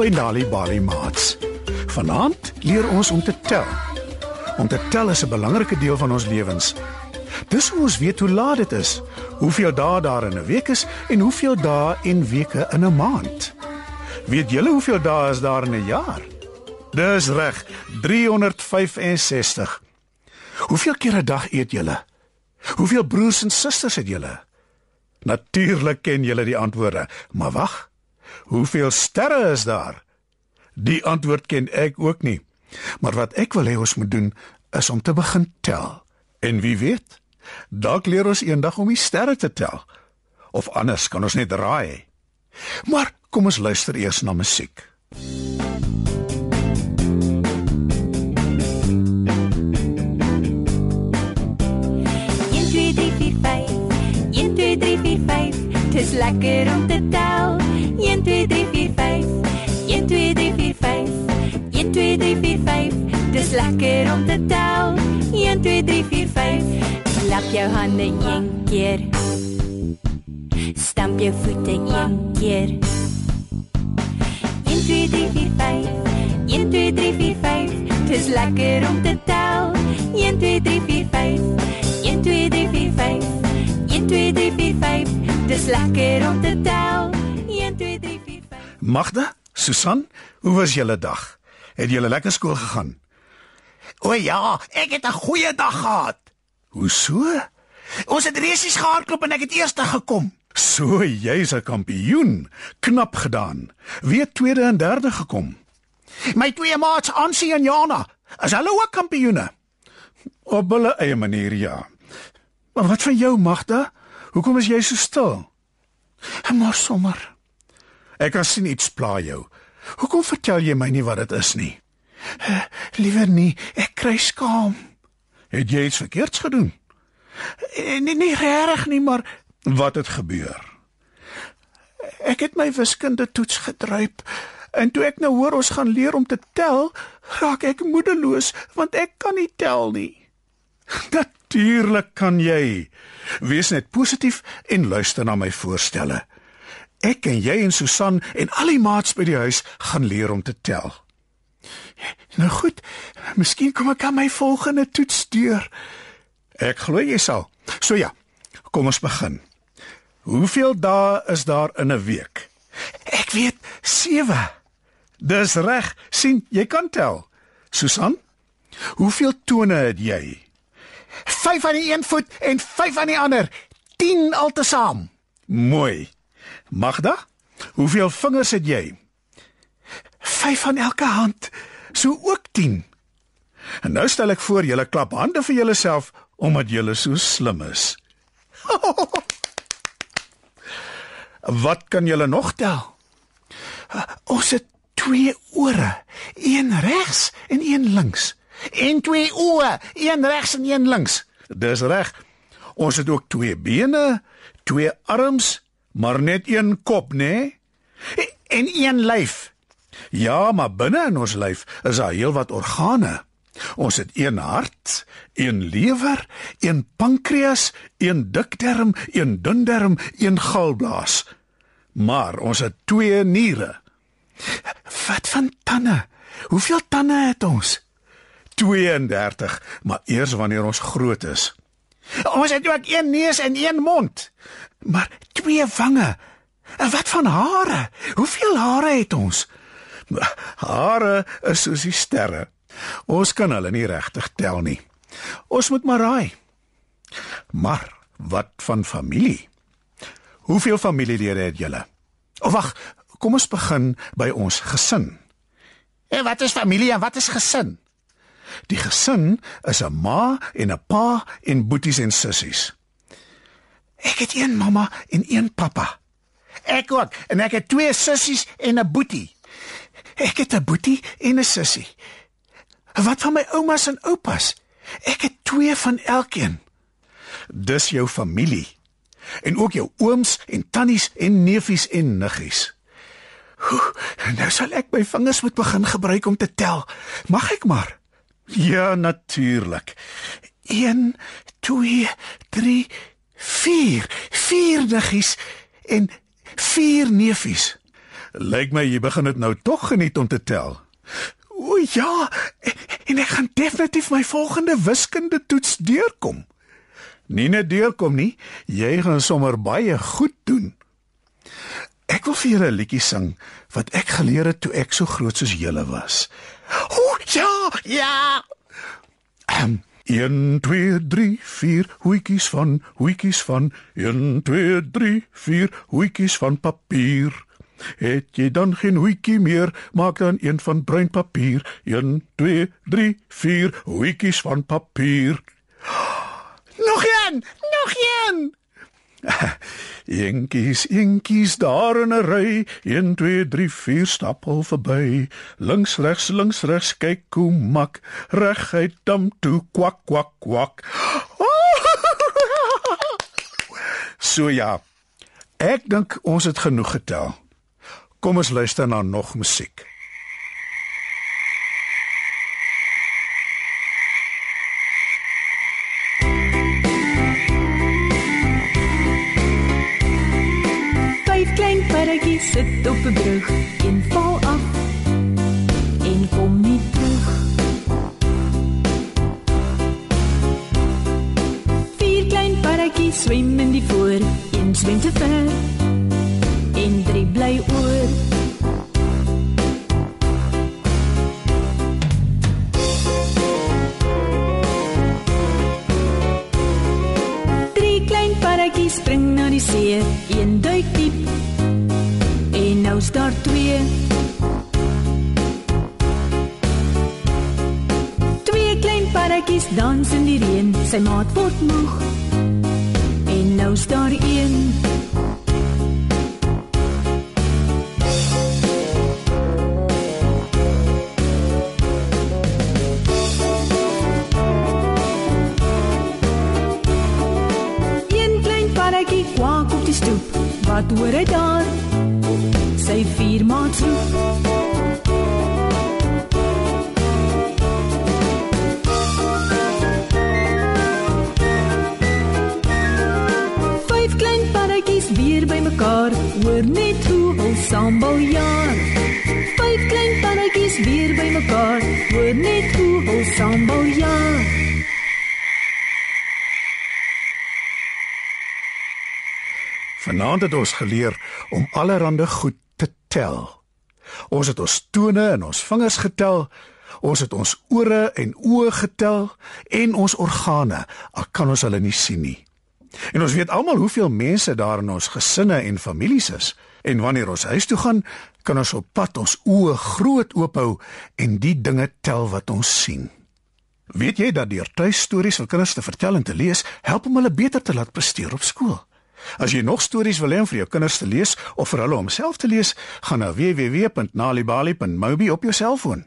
by Nali Bali Mats. Vanaand leer ons om te tel. Om te tel is 'n belangrike deel van ons lewens. Dis hoe ons weet hoe laat dit is, hoeveel dae daar in 'n week is en hoeveel dae en weke in 'n maand. Weet julle hoeveel dae is daar in 'n jaar? Dis reg, 365. Hoeveel keer 'n dag eet julle? Hoeveel broers en susters het julle? Natuurlik ken julle die antwoorde, maar wag. Hoeveel sterre is daar? Die antwoord ken ek ook nie. Maar wat ek wil hê ons moet doen is om te begin tel. En wie weet, dalk leer ons eendag om die sterre te tel. Of anders kan ons net raai. Maar kom ons luister eers na musiek. Dis lekker om te lekker om te tel. 1 2 3 4 5. Klap jou hande een keer. Stamp jou voete een keer. 1 2 3 4 5. 1 2 3 4 5. Dis lekker om te tel. 1 2 3 4 5. 1 2 3 4 5. 1 2 3 4 5. Dis lekker om te tel. 1 2 3 4 5. Magda, Susan, hoe was julle dag? Het julle lekker skool gegaan? O ja, ek het 'n goeie dag gehad. Hoe so? Ons het resies gehardloop en ek het eerste gekom. So, jy's 'n kampioen. Knap gedaan. Wie het tweede en derde gekom? My twee maats, Ansie en Jana, is hulle ook kampioene. Op hulle eie manier, ja. Maar wat van jou, Magda? Hoekom is jy so stil? Maar sommer. Ek kan sien iets pla jou. Hoekom vertel jy my nie wat dit is nie? Uh, liewer nie, ek kry skaam. Het jy iets verkeerds gedoen? Nee, nee regtig nie, maar wat het gebeur? Ek het my wiskunde toets gedruip en toe ek nou hoor ons gaan leer om te tel, raak ek moedeloos want ek kan nie tel nie. Natuurlik kan jy. Wees net positief en luister na my voorstelle. Ek en jy en Susan en al die maats by die huis gaan leer om te tel. Nou goed, miskien kom ek aan my volgende toets deur. Ek glo jy sal. So ja, kom ons begin. Hoeveel dae is daar in 'n week? Ek weet 7. Dis reg. sien, jy kan tel. Susan, hoeveel tone het jy? 5 aan die een voet en 5 aan die ander. 10 altesaam. Mooi. Magda, hoeveel vingers het jy? 5 aan elke hand, so ook 10. En nou stel ek voor julle klap hande vir julleself omdat julle so slim is. Wat kan julle nog tel? Ons het twee ore, een regs en een links. En twee oë, een regs en een links. Dis reg. Ons het ook twee bene, twee arms, maar net een kop, né? Nee? En een lyf. Ja, maar binne in ons lyf is daar heelwat organe. Ons het een hart, een lewer, een pankreas, een dikdarm, een dundarm, een galblaas. Maar ons het twee niere. Wat van tande? Hoeveel tande het ons? 32, maar eers wanneer ons groot is. Ons het ook een neus en een mond, maar twee wange. En wat van hare? Hoeveel hare het ons? Hare is soos die sterre. Ons kan hulle nie regtig tel nie. Ons moet maar raai. Maar wat van familie? Hoeveel familielede het julle? Of wag, kom ons begin by ons gesin. En wat is familie en wat is gesin? Die gesin is 'n ma en 'n pa en boeties en sissies. Ek het een mamma en een pappa. Ek ook en ek het twee sissies en 'n boetie. Ek het 'n boetie en 'n sussie. Wat van my oumas en oupas? Ek het twee van elkeen. Dis jou familie. En ook jou ooms en tannies en neefies en niggies. Oeh, nou sal ek my vingers moet begin gebruik om te tel. Mag ek maar? Ja, natuurlik. 1 2 3 4 vier niggies en vier neefies. Lyk my jy begin dit nou tog geniet om te tel. O ja, en ek gaan definitief my volgende wiskunde toets deurkom. Nie net deurkom nie, jy gaan sommer baie goed doen. Ek wil vir julle 'n liedjie sing wat ek geleer het toe ek so groot soos julle was. O ja, ja. Um, 1 2 3 4 hoetjies van hoetjies van 1 2 3 4 hoetjies van papier. Het jy dan geen hoetjie meer, maak dan een van bruin papier. 1 2 3 4 hoetjies van papier. Nog een, nog een. Enkies, enkies daar in 'n ry, 1 2 3 4 stap al verby. Links regs links regs kyk hoe mak, reguit dam toe kwak kwak kwak. So ja. Ek dink ons het genoeg getel. Kom ons luister na nog musiek. Vyf klein paddatjies sit op 'n brug, een val af en kom nie terug. Vier klein paddatjies swem in die voor, een swem te ver dans in die reën, sy maat word moeg. En nou staan een. Een klein paddatjie kwak op die stoep. Wat hoor hy daar? Sy vier maats roep. Hoe hul sambal jaar. Vyf klein paddatjies weer bymekaar, hoor net hoe hul sambal jaar. Vanaand het ons geleer om allerlei goed te tel. Ons het ons tone en ons vingers getel. Ons het ons ore en oë getel en ons organe, al kan ons hulle nie sien nie. En ons weet almal hoeveel mense daar in ons gesinne en families is. En wanneer ons huis toe gaan, kan ons op pad ons oë groot oophou en die dinge tel wat ons sien. Weet jy dat deur tuistories vir kinders te vertel en te lees, help om hulle beter te laat presteer op skool? As jy nog stories wil hê om vir jou kinders te lees of vir hulle om self te lees, gaan na www.nalibali.mobi op jou selfoon.